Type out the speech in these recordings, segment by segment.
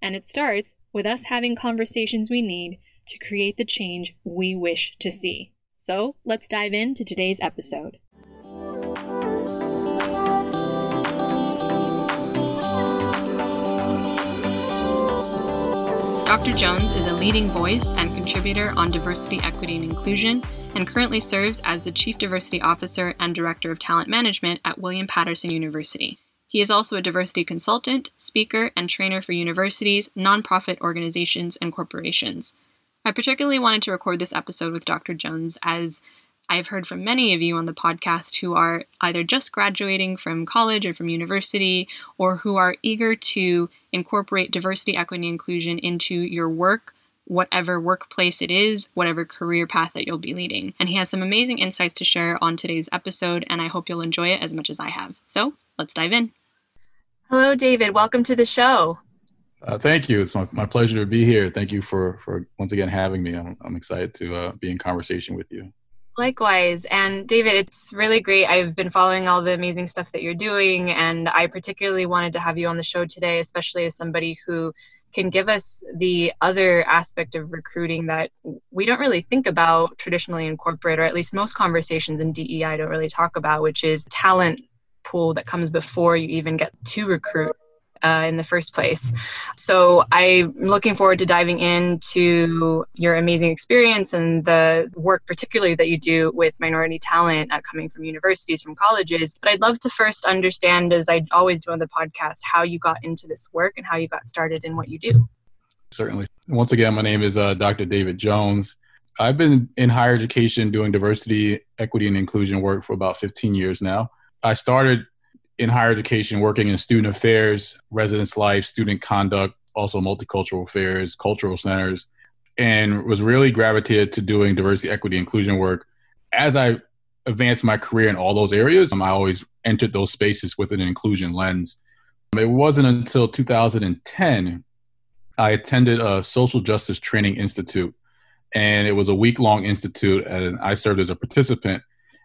And it starts with us having conversations we need to create the change we wish to see. So let's dive into today's episode. Dr. Jones is a leading voice and contributor on diversity, equity, and inclusion, and currently serves as the Chief Diversity Officer and Director of Talent Management at William Paterson University. He is also a diversity consultant, speaker, and trainer for universities, nonprofit organizations, and corporations. I particularly wanted to record this episode with Dr. Jones as I've heard from many of you on the podcast who are either just graduating from college or from university, or who are eager to incorporate diversity, equity, and inclusion into your work, whatever workplace it is, whatever career path that you'll be leading. And he has some amazing insights to share on today's episode, and I hope you'll enjoy it as much as I have. So let's dive in. Hello, David. Welcome to the show. Uh, thank you. It's my, my pleasure to be here. Thank you for, for once again having me. I'm, I'm excited to uh, be in conversation with you. Likewise. And David, it's really great. I've been following all the amazing stuff that you're doing. And I particularly wanted to have you on the show today, especially as somebody who can give us the other aspect of recruiting that we don't really think about traditionally in corporate, or at least most conversations in DEI don't really talk about, which is talent pool that comes before you even get to recruit uh, in the first place. So I'm looking forward to diving into your amazing experience and the work, particularly that you do with minority talent uh, coming from universities, from colleges. But I'd love to first understand, as I always do on the podcast, how you got into this work and how you got started in what you do. Certainly. Once again, my name is uh, Dr. David Jones. I've been in higher education doing diversity, equity, and inclusion work for about 15 years now. I started in higher education working in student affairs, residence life, student conduct, also multicultural affairs, cultural centers, and was really gravitated to doing diversity, equity, inclusion work. As I advanced my career in all those areas, um, I always entered those spaces with an inclusion lens. Um, it wasn't until 2010 I attended a social justice training institute, and it was a week long institute, and I served as a participant.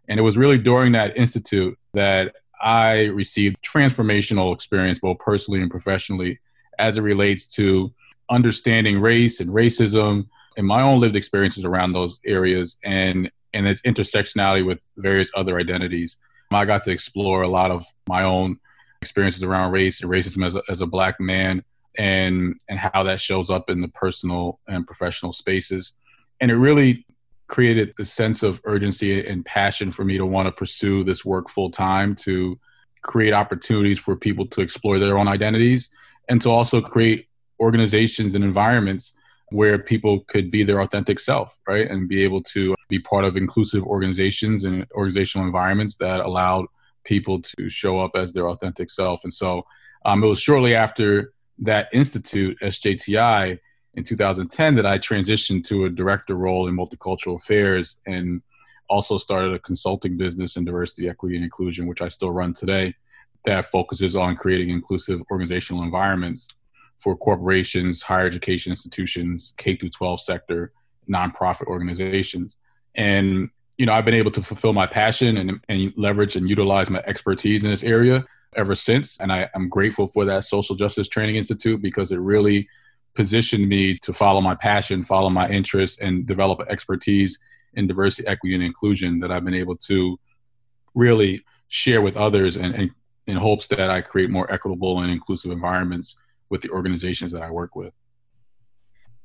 And it was really during that institute that I received transformational experience, both personally and professionally, as it relates to understanding race and racism and my own lived experiences around those areas and and its intersectionality with various other identities. Um, I got to explore a lot of my own experiences around race and racism as a, as a black man and and how that shows up in the personal and professional spaces. And it really created the sense of urgency and passion for me to want to pursue this work full time to create opportunities for people to explore their own identities and to also create organizations and environments where people could be their authentic self right? And be able to be part of inclusive organizations and organizational environments that allowed people to show up as their authentic self. And so um, it was shortly after that institute sjti in 2010 that I transitioned to a director role in multicultural affairs and also started a consulting business in diversity, equity, and inclusion, which I still run today, that focuses on creating inclusive organizational environments for corporations, higher education institutions, K through 12 sector, nonprofit organizations. And you know, I've been able to fulfill my passion and, and leverage and utilize my expertise in this area ever since. And I, I'm grateful for that Social Justice Training Institute because it really positioned me to follow my passion, follow my interests, and develop expertise in diversity, equity, and inclusion that I've been able to really share with others and, and in hopes that I create more equitable and inclusive environments with the organizations that I work with.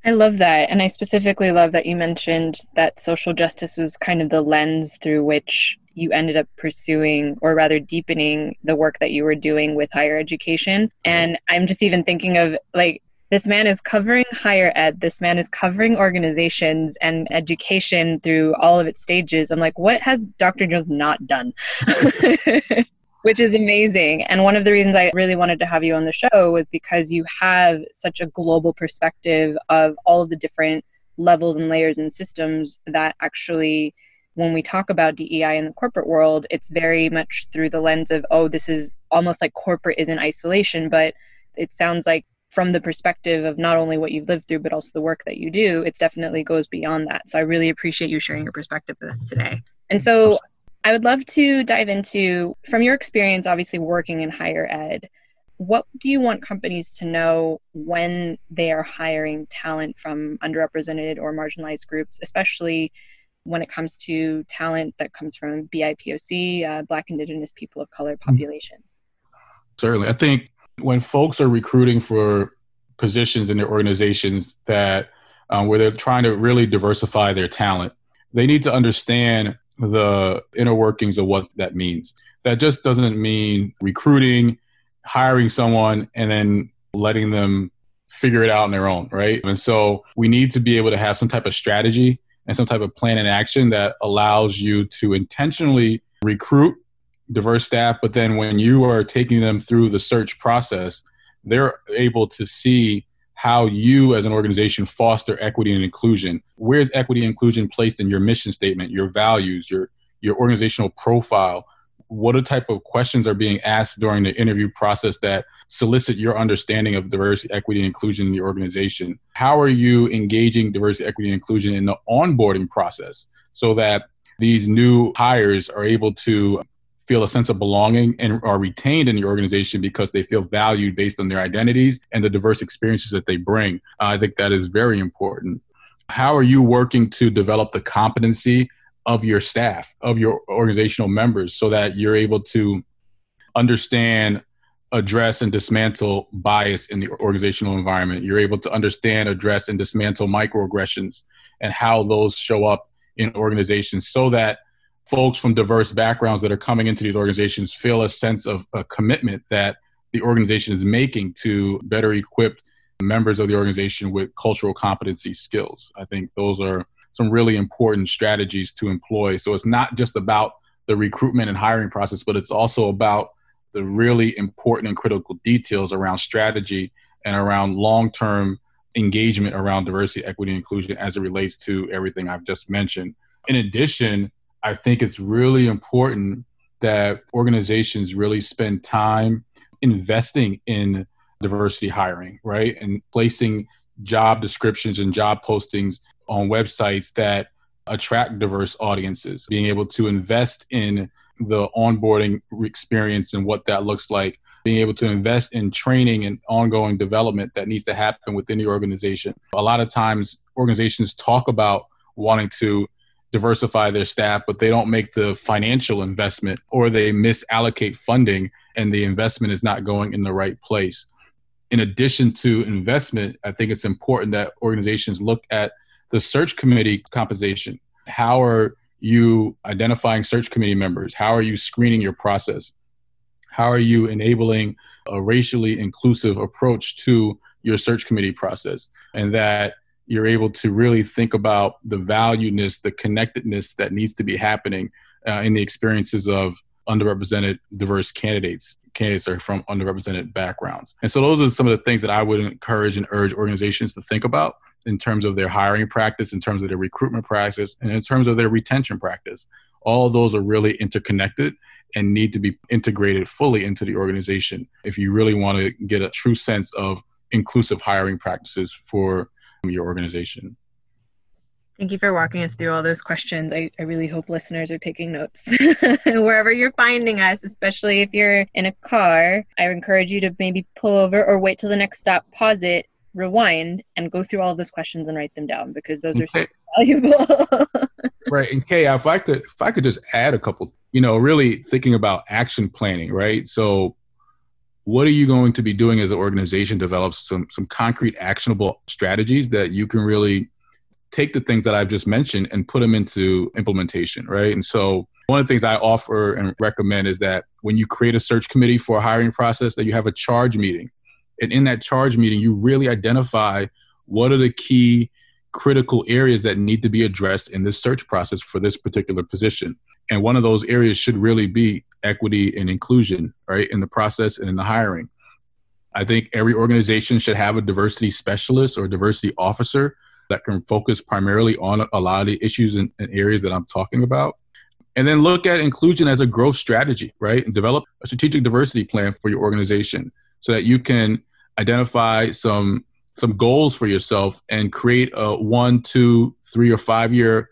I love that. And I specifically love that you mentioned that social justice was kind of the lens through which you ended up pursuing or rather deepening the work that you were doing with higher education. And I'm just even thinking of like, this man is covering higher ed. This man is covering organizations and education through all of its stages. I'm like, what has Dr. Jones not done? Which is amazing. And one of the reasons I really wanted to have you on the show was because you have such a global perspective of all of the different levels and layers and systems that actually when we talk about DEI in the corporate world, it's very much through the lens of, oh, this is almost like corporate is in isolation. But it sounds like from the perspective of not only what you've lived through, but also the work that you do, it definitely goes beyond that. So I really appreciate you sharing your perspective with us today. And so I would love to dive into, from your experience, obviously working in higher ed, what do you want companies to know when they are hiring talent from underrepresented or marginalized groups, especially when it comes to talent that comes from BIPOC, uh, Black, Indigenous, people of color mm-hmm. populations? Certainly. I think when folks are recruiting for positions in their organizations that um, where they're trying to really diversify their talent, they need to understand the inner workings of what that means. That just doesn't mean recruiting, hiring someone, and then letting them figure it out on their own, right? And so we need to be able to have some type of strategy and some type of plan and action that allows you to intentionally recruit diverse staff, but then when you are taking them through the search process, they're able to see how you as an organization foster equity and inclusion. Where's equity and inclusion placed in your mission statement, your values, your your organizational profile? What type of questions are being asked during the interview process that solicit your understanding of diversity, equity, and inclusion in the organization? How are you engaging diversity, equity, and inclusion in the onboarding process so that these new hires are able to feel a sense of belonging and are retained in the organization because they feel valued based on their identities and the diverse experiences that they bring. Uh, I think that is very important. How are you working to develop the competency of your staff, of your organizational members, so that you're able to understand, address, and dismantle bias in the organizational environment? You're able to understand, address, and dismantle microaggressions and how those show up in organizations so that folks from diverse backgrounds that are coming into these organizations feel a sense of a commitment that the organization is making to better equip members of the organization with cultural competency skills. I think those are some really important strategies to employ. So it's not just about the recruitment and hiring process, but it's also about the really important and critical details around strategy and around long term engagement around diversity, equity, and inclusion as it relates to everything I've just mentioned. In addition, I think it's really important that organizations really spend time investing in diversity hiring, right? And placing job descriptions and job postings on websites that attract diverse audiences, being able to invest in the onboarding experience and what that looks like, being able to invest in training and ongoing development that needs to happen within the organization. A lot of times, organizations talk about wanting to diversify their staff, but they don't make the financial investment or they misallocate funding and the investment is not going in the right place. In addition to investment, I think it's important that organizations look at the search committee composition. How are you identifying search committee members? How are you screening your process? How are you enabling a racially inclusive approach to your search committee process? And that you're able to really think about the valueness, the connectedness that needs to be happening uh, in the experiences of underrepresented diverse candidates. Candidates are from underrepresented backgrounds. And so those are some of the things that I would encourage and urge organizations to think about in terms of their hiring practice, in terms of their recruitment practice, and in terms of their retention practice. All those are really interconnected and need to be integrated fully into the organization if you really want to get a true sense of inclusive hiring practices for your organization. Thank you for walking us through all those questions. I, I really hope listeners are taking notes wherever you're finding us, especially if you're in a car. I encourage you to maybe pull over or wait till the next stop, pause it, rewind, and go through all of those questions and write them down because those are so valuable. right. And Kay, if I could if I could just add a couple, you know, really thinking about action planning, right? So what are you going to be doing as an organization develops some some concrete actionable strategies that you can really take the things that I've just mentioned and put them into implementation, right? And so one of the things I offer and recommend is that when you create a search committee for a hiring process, that you have a charge meeting. And in that charge meeting, you really identify what are the key critical areas that need to be addressed in this search process for this particular position. And one of those areas should really be equity and inclusion, right, in the process and in the hiring. I think every organization should have a diversity specialist or diversity officer that can focus primarily on a lot of the issues and, and areas that I'm talking about. And then look at inclusion as a growth strategy, right? And develop a strategic diversity plan for your organization so that you can identify some some goals for yourself and create a one, two, three, or five year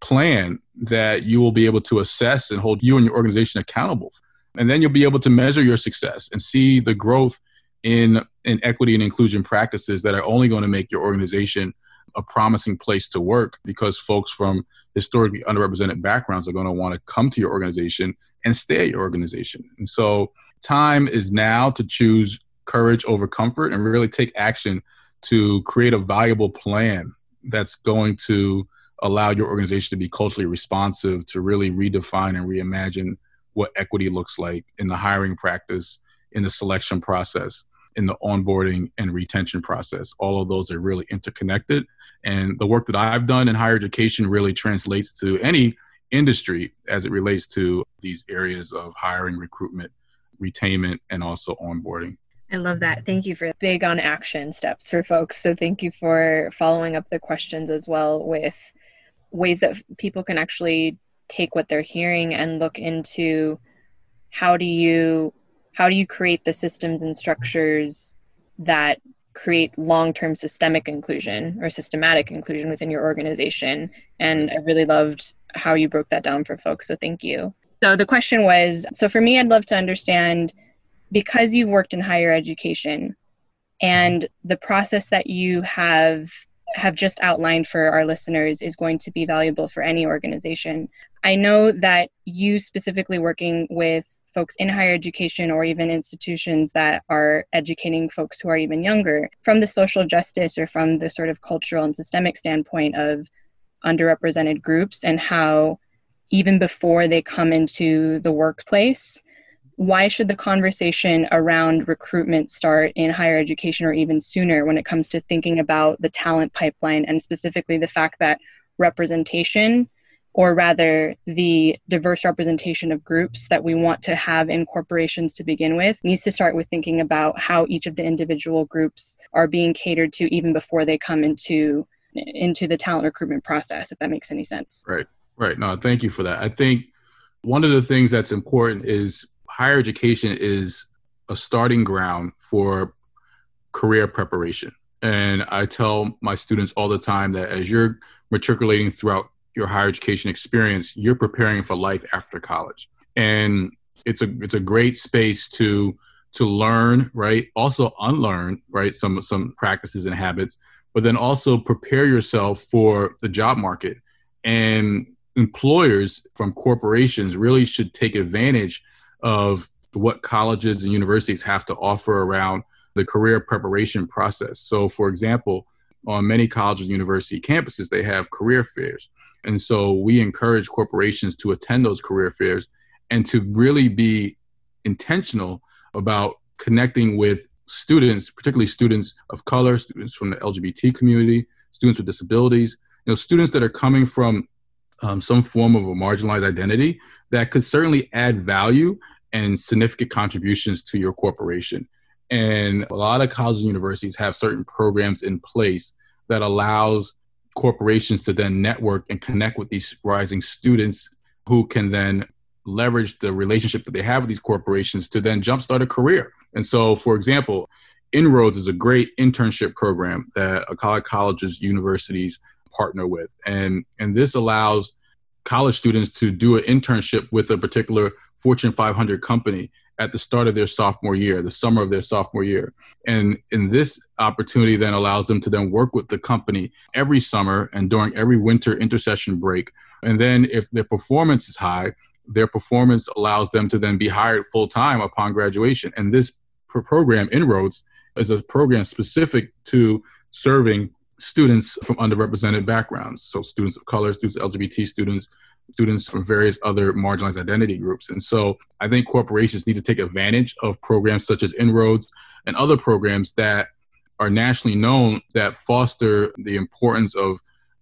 plan that you will be able to assess and hold you and your organization accountable. And then you'll be able to measure your success and see the growth in, in equity and inclusion practices that are only going to make your organization a promising place to work because folks from historically underrepresented backgrounds are going to want to come to your organization and stay at your organization. And so time is now to choose courage over comfort and really take action to create a valuable plan that's going to allow your organization to be culturally responsive to really redefine and reimagine what equity looks like in the hiring practice in the selection process in the onboarding and retention process. All of those are really interconnected. And the work that i've done in higher education really translates to any industry as it relates to these areas of hiring recruitment retainment and also onboarding I love that. Thank you for big on action steps for folks. So thank you for following up the questions as well with ways that people can actually take what they're hearing and look into how do you how do you create the systems and structures that create long-term systemic inclusion or systematic inclusion within your organization and i really loved how you broke that down for folks so thank you so the question was so for me i'd love to understand because you've worked in higher education and the process that you have have just outlined for our listeners is going to be valuable for any organization. I know that you specifically working with folks in higher education or even institutions that are educating folks who are even younger from the social justice or from the sort of cultural and systemic standpoint of underrepresented groups and how even before they come into the workplace why should the conversation around recruitment start in higher education or even sooner when it comes to thinking about the talent pipeline and specifically the fact that representation or rather the diverse representation of groups that we want to have in corporations to begin with needs to start with thinking about how each of the individual groups are being catered to even before they come into into the talent recruitment process if that makes any sense. Right right. No thank you for that. I think one of the things that's important is higher education is a starting ground for career preparation. And I tell my students all the time that as you're matriculating throughout your higher education experience, you're preparing for life after college. And it's a it's a great space to to learn, right? Also unlearn, right? Some some practices and habits, but then also prepare yourself for the job market. And employers from corporations really should take advantage of what colleges and universities have to offer around the career preparation process. So, for example, on many college and university campuses, they have career fairs. And so we encourage corporations to attend those career fairs and to really be intentional about connecting with students, particularly students of color, students from the LGBT community, students with disabilities, you know, students that are coming from um, some form of a marginalized identity that could certainly add value and significant contributions to your corporation. And a lot of colleges and universities have certain programs in place that allows corporations to then network and connect with these rising students who can then leverage the relationship that they have with these corporations to then jumpstart a career. And so, for example, Inroads is a great internship program that a college colleges, universities partner with. And, and this allows college students to do an internship with a particular Fortune 500 company at the start of their sophomore year, the summer of their sophomore year. And in this opportunity then allows them to then work with the company every summer and during every winter intercession break. And then if their performance is high, their performance allows them to then be hired full time upon graduation. And this program, Inroads, is a program specific to serving students from underrepresented backgrounds. So students of color, students, LGBT students, students from various other marginalized identity groups. And so I think corporations need to take advantage of programs such as Inroads and other programs that are nationally known that foster the importance of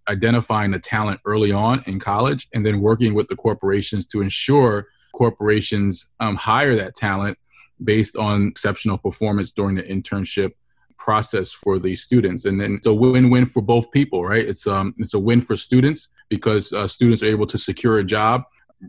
identifying the talent early on in college and then working with the corporations to ensure corporations um, hire that talent based on exceptional performance during the internship process for the students. And then it's a win-win for both people right? It's um it's a win for students because uh, students are able to secure a job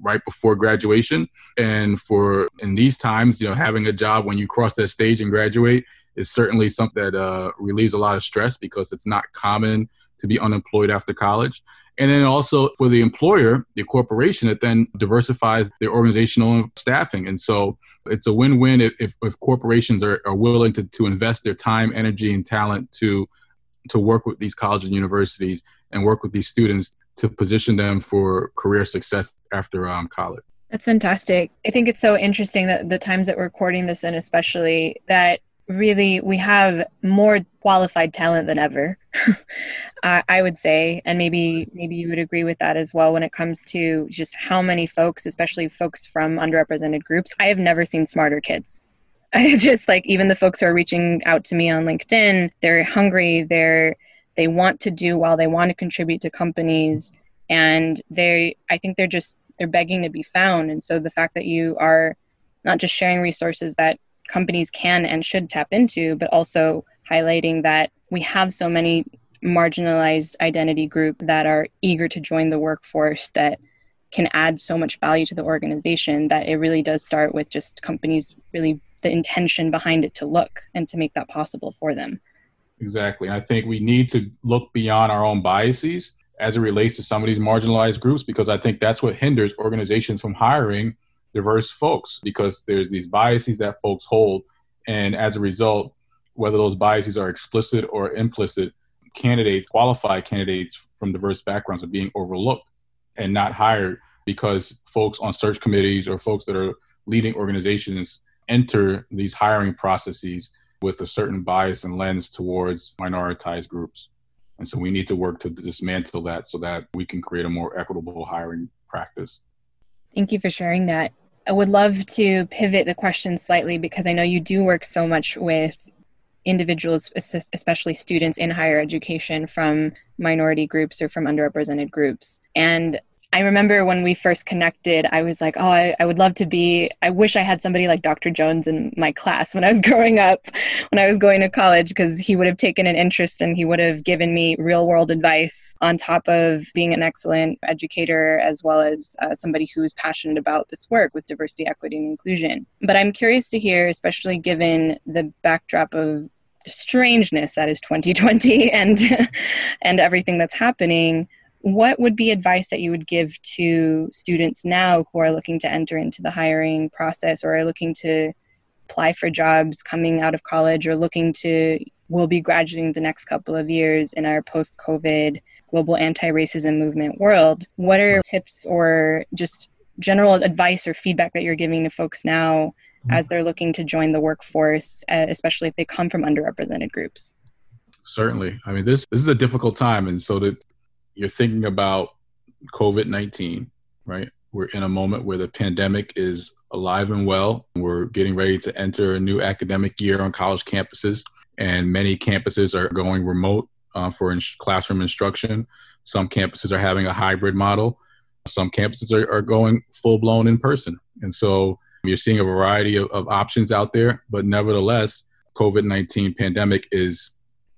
right before graduation. And for in these times you know having a job when you cross that stage and graduate is certainly something that uh, relieves a lot of stress because it's not common to be unemployed after college. And then also for the employer the corporation it then diversifies their organizational staffing. And so it's a win-win if, if, if corporations are, are willing to, to invest their time energy and talent to to work with these colleges and universities and work with these students to position them for career success after um, college. That's fantastic. I think it's so interesting that the times that we're recording this in especially that really we have more qualified talent than ever. I would say and maybe maybe you would agree with that as well when it comes to just how many folks especially folks from underrepresented groups. I have never seen smarter kids. I just like even the folks who are reaching out to me on linkedin they're hungry they're they want to do well they want to contribute to companies and they i think they're just they're begging to be found. And so the fact that you are not just sharing resources that companies can and should tap into, but also highlighting that we have so many marginalized identity group that are eager to join the workforce that can add so much value to the organization that it really does start with just companies really the intention behind it to look and to make that possible for them. Exactly. I think we need to look beyond our own biases as it relates to some of these marginalized groups because I think that's what hinders organizations from hiring diverse folks because there's these biases that folks hold. And as a result, whether those biases are explicit or implicit, candidates, qualified candidates from diverse backgrounds are being overlooked and not hired because folks on search committees or folks that are leading organizations enter these hiring processes with a certain bias and lens towards minoritized groups. And so we need to work to dismantle that so that we can create a more equitable hiring practice. Thank you for sharing that. I would love to pivot the question slightly because I know you do work so much with individuals, especially students in higher education from minority groups or from underrepresented groups. And I remember when we first connected, I was like, oh, I, I, would love to be, I wish I had somebody like Dr. Jones in my class when I was growing up, when I was going to college, because he would have taken an interest and he would have given me real world advice on top of being an excellent educator, as well as uh, somebody who is passionate about this work with diversity, equity, and inclusion. But I'm curious to hear, especially given the backdrop of the strangeness that is 2020 and and everything that's happening what would be advice that you would give to students now who are looking to enter into the hiring process or are looking to apply for jobs coming out of college or looking to will be graduating the next couple of years in our post covid global anti-racism movement world? What are tips or just general advice or feedback that you're giving to folks now mm-hmm. as they're looking to join the workforce uh, especially if they come from underrepresented groups? Certainly. I mean this this is a difficult time and so that you're thinking about COVID 19, right? We're in a moment where the pandemic is alive and well. We're getting ready to enter a new academic year on college campuses, and many campuses are going remote uh, for in- classroom instruction. Some campuses are having a hybrid model. Some campuses are, are going full blown in person. And so you're seeing a variety of, of options out there, but nevertheless, COVID 19 pandemic is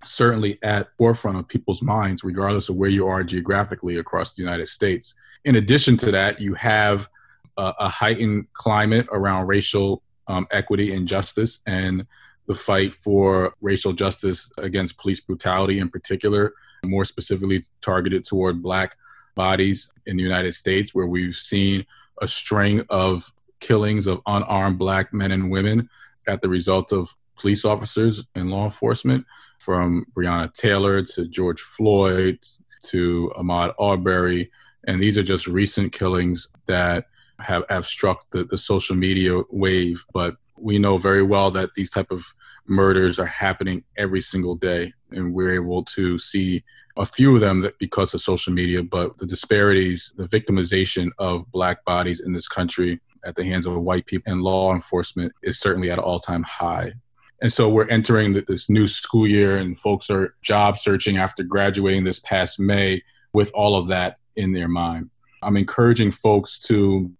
certainly at forefront of people's minds, regardless of where you are geographically across the United States. In addition to that, you have a, a heightened climate around racial um, equity and justice and the fight for racial justice against police brutality in particular, more specifically targeted toward black bodies in the United States, where we've seen a string of killings of unarmed black men and women at the result of police officers and law enforcement from Breonna Taylor to George Floyd to Ahmaud Arbery. And these are just recent killings that have, have struck the, the social media wave. But we know very well that these type of murders are happening every single day and we're able to see a few of them that because of social media but the disparities the victimization of black bodies in this country at the hands of white people and law enforcement is certainly at an all-time high and so we're entering this new school year and folks are job searching after graduating this past may with all of that in their mind. I'm encouraging folks to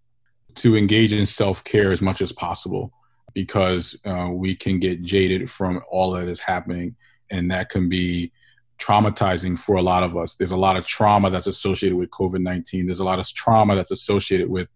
to engage in self-care as much as possible because uh, we can get jaded from all that is happening and that can be traumatizing for a lot of us. There's a lot of trauma that's associated with covid-19 there's a lot of trauma that's associated with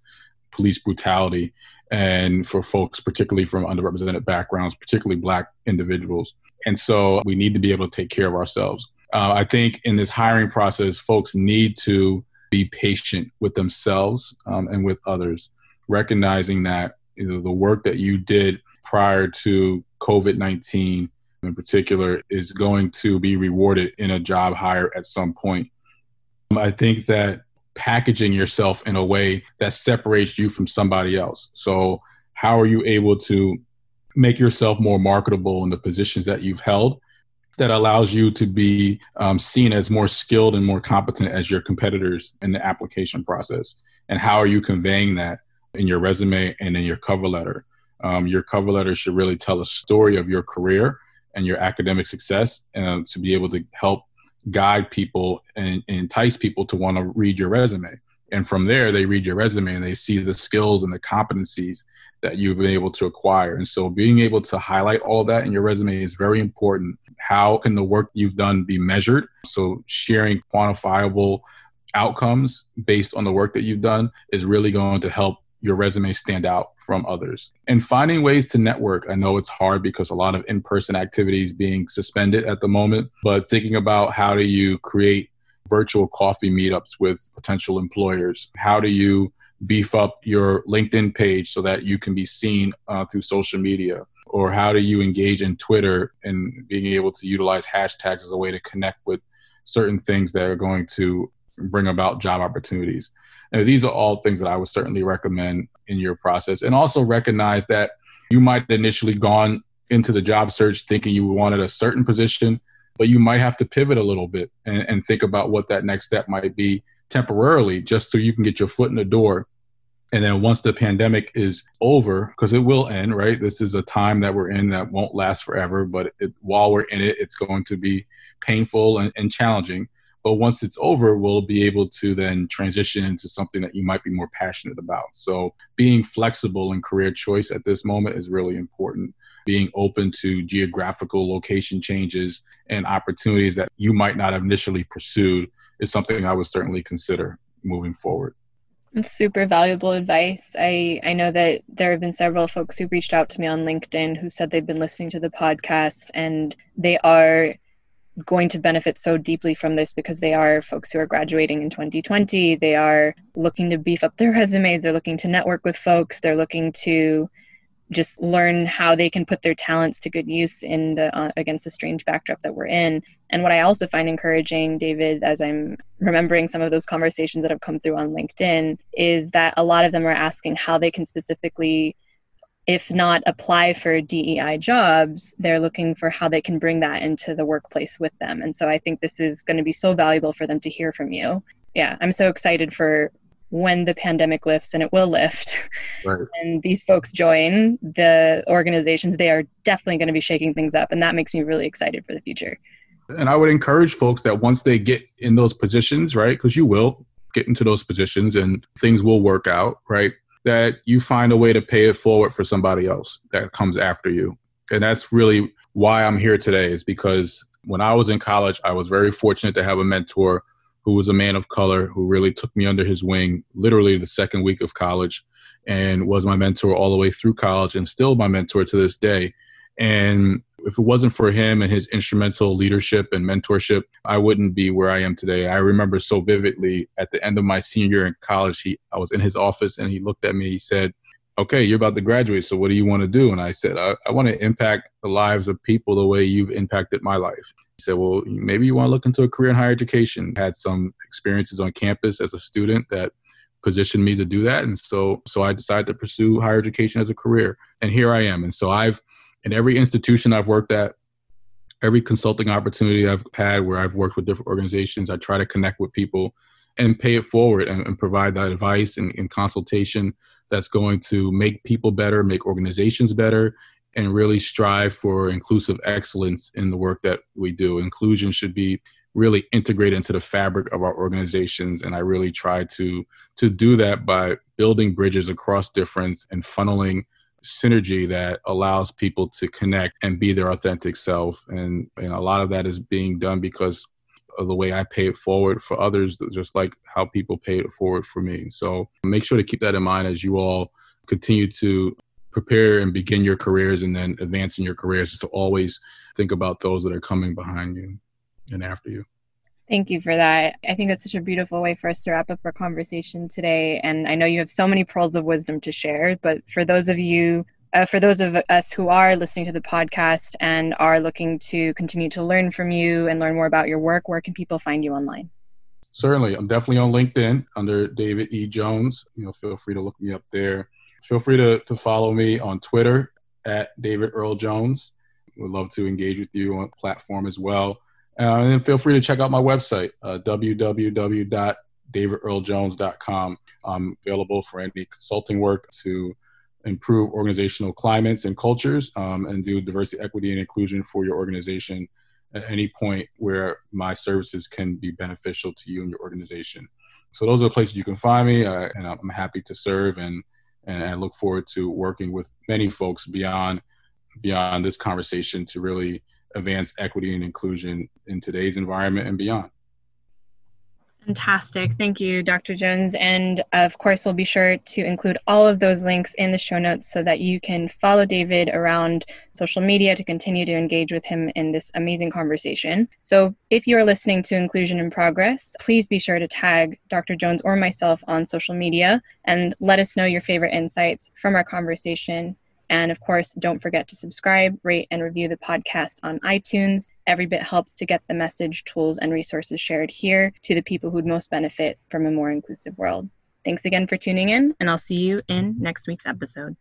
police brutality and for folks particularly from underrepresented backgrounds particularly black individuals and so we need to be able to take care of ourselves uh, i think in this hiring process folks need to be patient with themselves um, and with others recognizing that you know, the work that you did prior to COVID 19 in particular is going to be rewarded in a job hire at some point. I think that packaging yourself in a way that separates you from somebody else. So, how are you able to make yourself more marketable in the positions that you've held that allows you to be um, seen as more skilled and more competent as your competitors in the application process? And how are you conveying that in your resume and in your cover letter. Um, your cover letter should really tell a story of your career and your academic success and to be able to help guide people and, and entice people to want to read your resume. And from there, they read your resume and they see the skills and the competencies that you've been able to acquire. And so, being able to highlight all that in your resume is very important. How can the work you've done be measured? So, sharing quantifiable outcomes based on the work that you've done is really going to help your resume stand out from others. And finding ways to network. I know it's hard because a lot of in person activities being suspended at the moment, but thinking about how do you create virtual coffee meetups with potential employers? How do you beef up your LinkedIn page so that you can be seen uh, through social media? Or how do you engage in Twitter and being able to utilize hashtags as a way to connect with certain things that are going to bring about job opportunities? Now, these are all things that I would certainly recommend in your process. And also recognize that you might initially gone into the job search thinking you wanted a certain position, but you might have to pivot a little bit and, and think about what that next step might be temporarily, just so you can get your foot in the door. And then once the pandemic is over, because it will end, right? This is a time that we're in that won't last forever, but it, while we're in it, it's going to be painful and, and challenging. But once it's over, we'll be able to then transition into something that you might be more passionate about. So being flexible in career choice at this moment is really important. Being open to geographical location changes and opportunities that you might not have initially pursued is something I would certainly consider moving forward. It's super valuable advice. I, I know that there have been several folks who reached out to me on LinkedIn who said they've been listening to the podcast and they are going to benefit so deeply from this because they are folks who are graduating in 2020. They are looking to beef up their resumes. They're looking to network with folks. They're looking to just learn how they can put their talents to good use in the uh, against the strange backdrop that we're in. And what I also find encouraging, David, as I'm remembering some of those conversations that have come through on LinkedIn, is that a lot of them are asking how they can specifically if not apply for DEI jobs, they're looking for how they can bring that into the workplace with them. And so I think this is going to be so valuable for them to hear from you. Yeah, I'm so excited for when the pandemic lifts and it will lift right. and these folks join the organizations they are definitely going to be shaking things up and that makes me really excited for the future and i would encourage folks that once they get in those positions right because you will get into those positions and things will work out right that you find a way to pay it forward for somebody else that comes after you. And that's really why I'm here today, is because when I was in college, I was very fortunate to have a mentor who was a man of color who really took me under his wing literally the second week of college and was my mentor all the way through college and still my mentor to this day. And if it wasn't for him and his instrumental leadership and mentorship, I wouldn't be where I am today. I remember so vividly at the end of my senior year in college, he I was in his office and he looked at me, he said, Okay, you're about to graduate, so what do you want to do? And I said, I, I want to impact the lives of people the way you've impacted my life. He said, Well, maybe you want to look into a career in higher education. Had some experiences on campus as a student that positioned me to do that. And so, so I decided to pursue higher education as a career. And here I am. And so I've, in every institution I've worked at, every consulting opportunity I've had where I've worked with different organizations, I try to connect with people and pay it forward and, and provide that advice and, and consultation that's going to make people better, make organizations better, and really strive for inclusive excellence in the work that we do. Inclusion should be really integrated into the fabric of our organizations and i really try to to do that by building bridges across difference and funneling synergy that allows people to connect and be their authentic self and, and a lot of that is being done because of the way i pay it forward for others just like how people pay it forward for me so make sure to keep that in mind as you all continue to prepare and begin your careers and then advance in your careers is to always think about those that are coming behind you and after you. Thank you for that. I think that's such a beautiful way for us to wrap up our conversation today. And I know you have so many pearls of wisdom to share, but for those of you, uh, for those of us who are listening to the podcast and are looking to continue to learn from you and learn more about your work, where can people find you online? Certainly. I'm definitely on LinkedIn under David E. Jones. You know, feel free to look me up there. Feel free to, to follow me on Twitter at David Earl Jones. Would love to engage with you on platform as well. Uh, and then feel free to check out my website, uh, www.davidearljones.com. I'm available for any consulting work to improve organizational climates and cultures um, and do diversity, equity, and inclusion for your organization at any point where my services can be beneficial to you and your organization. So those are the places you can find me, uh, and I'm happy to serve and and I look forward to working with many folks beyond beyond this conversation to really advance equity and inclusion in today's environment and beyond. Fantastic. Thank you, Dr. Jones. And of course, we'll be sure to include all of those links in the show notes so that you can follow David around social media to continue to engage with him in this amazing conversation. So, if you are listening to Inclusion in Progress, please be sure to tag Dr. Jones or myself on social media and let us know your favorite insights from our conversation and of course, don't forget to subscribe, rate, and review the podcast on iTunes. Every bit helps to get the message, tools, and resources shared here to the people who'd most benefit from a more inclusive world. Thanks again for tuning in, and I'll see you in next week's episode.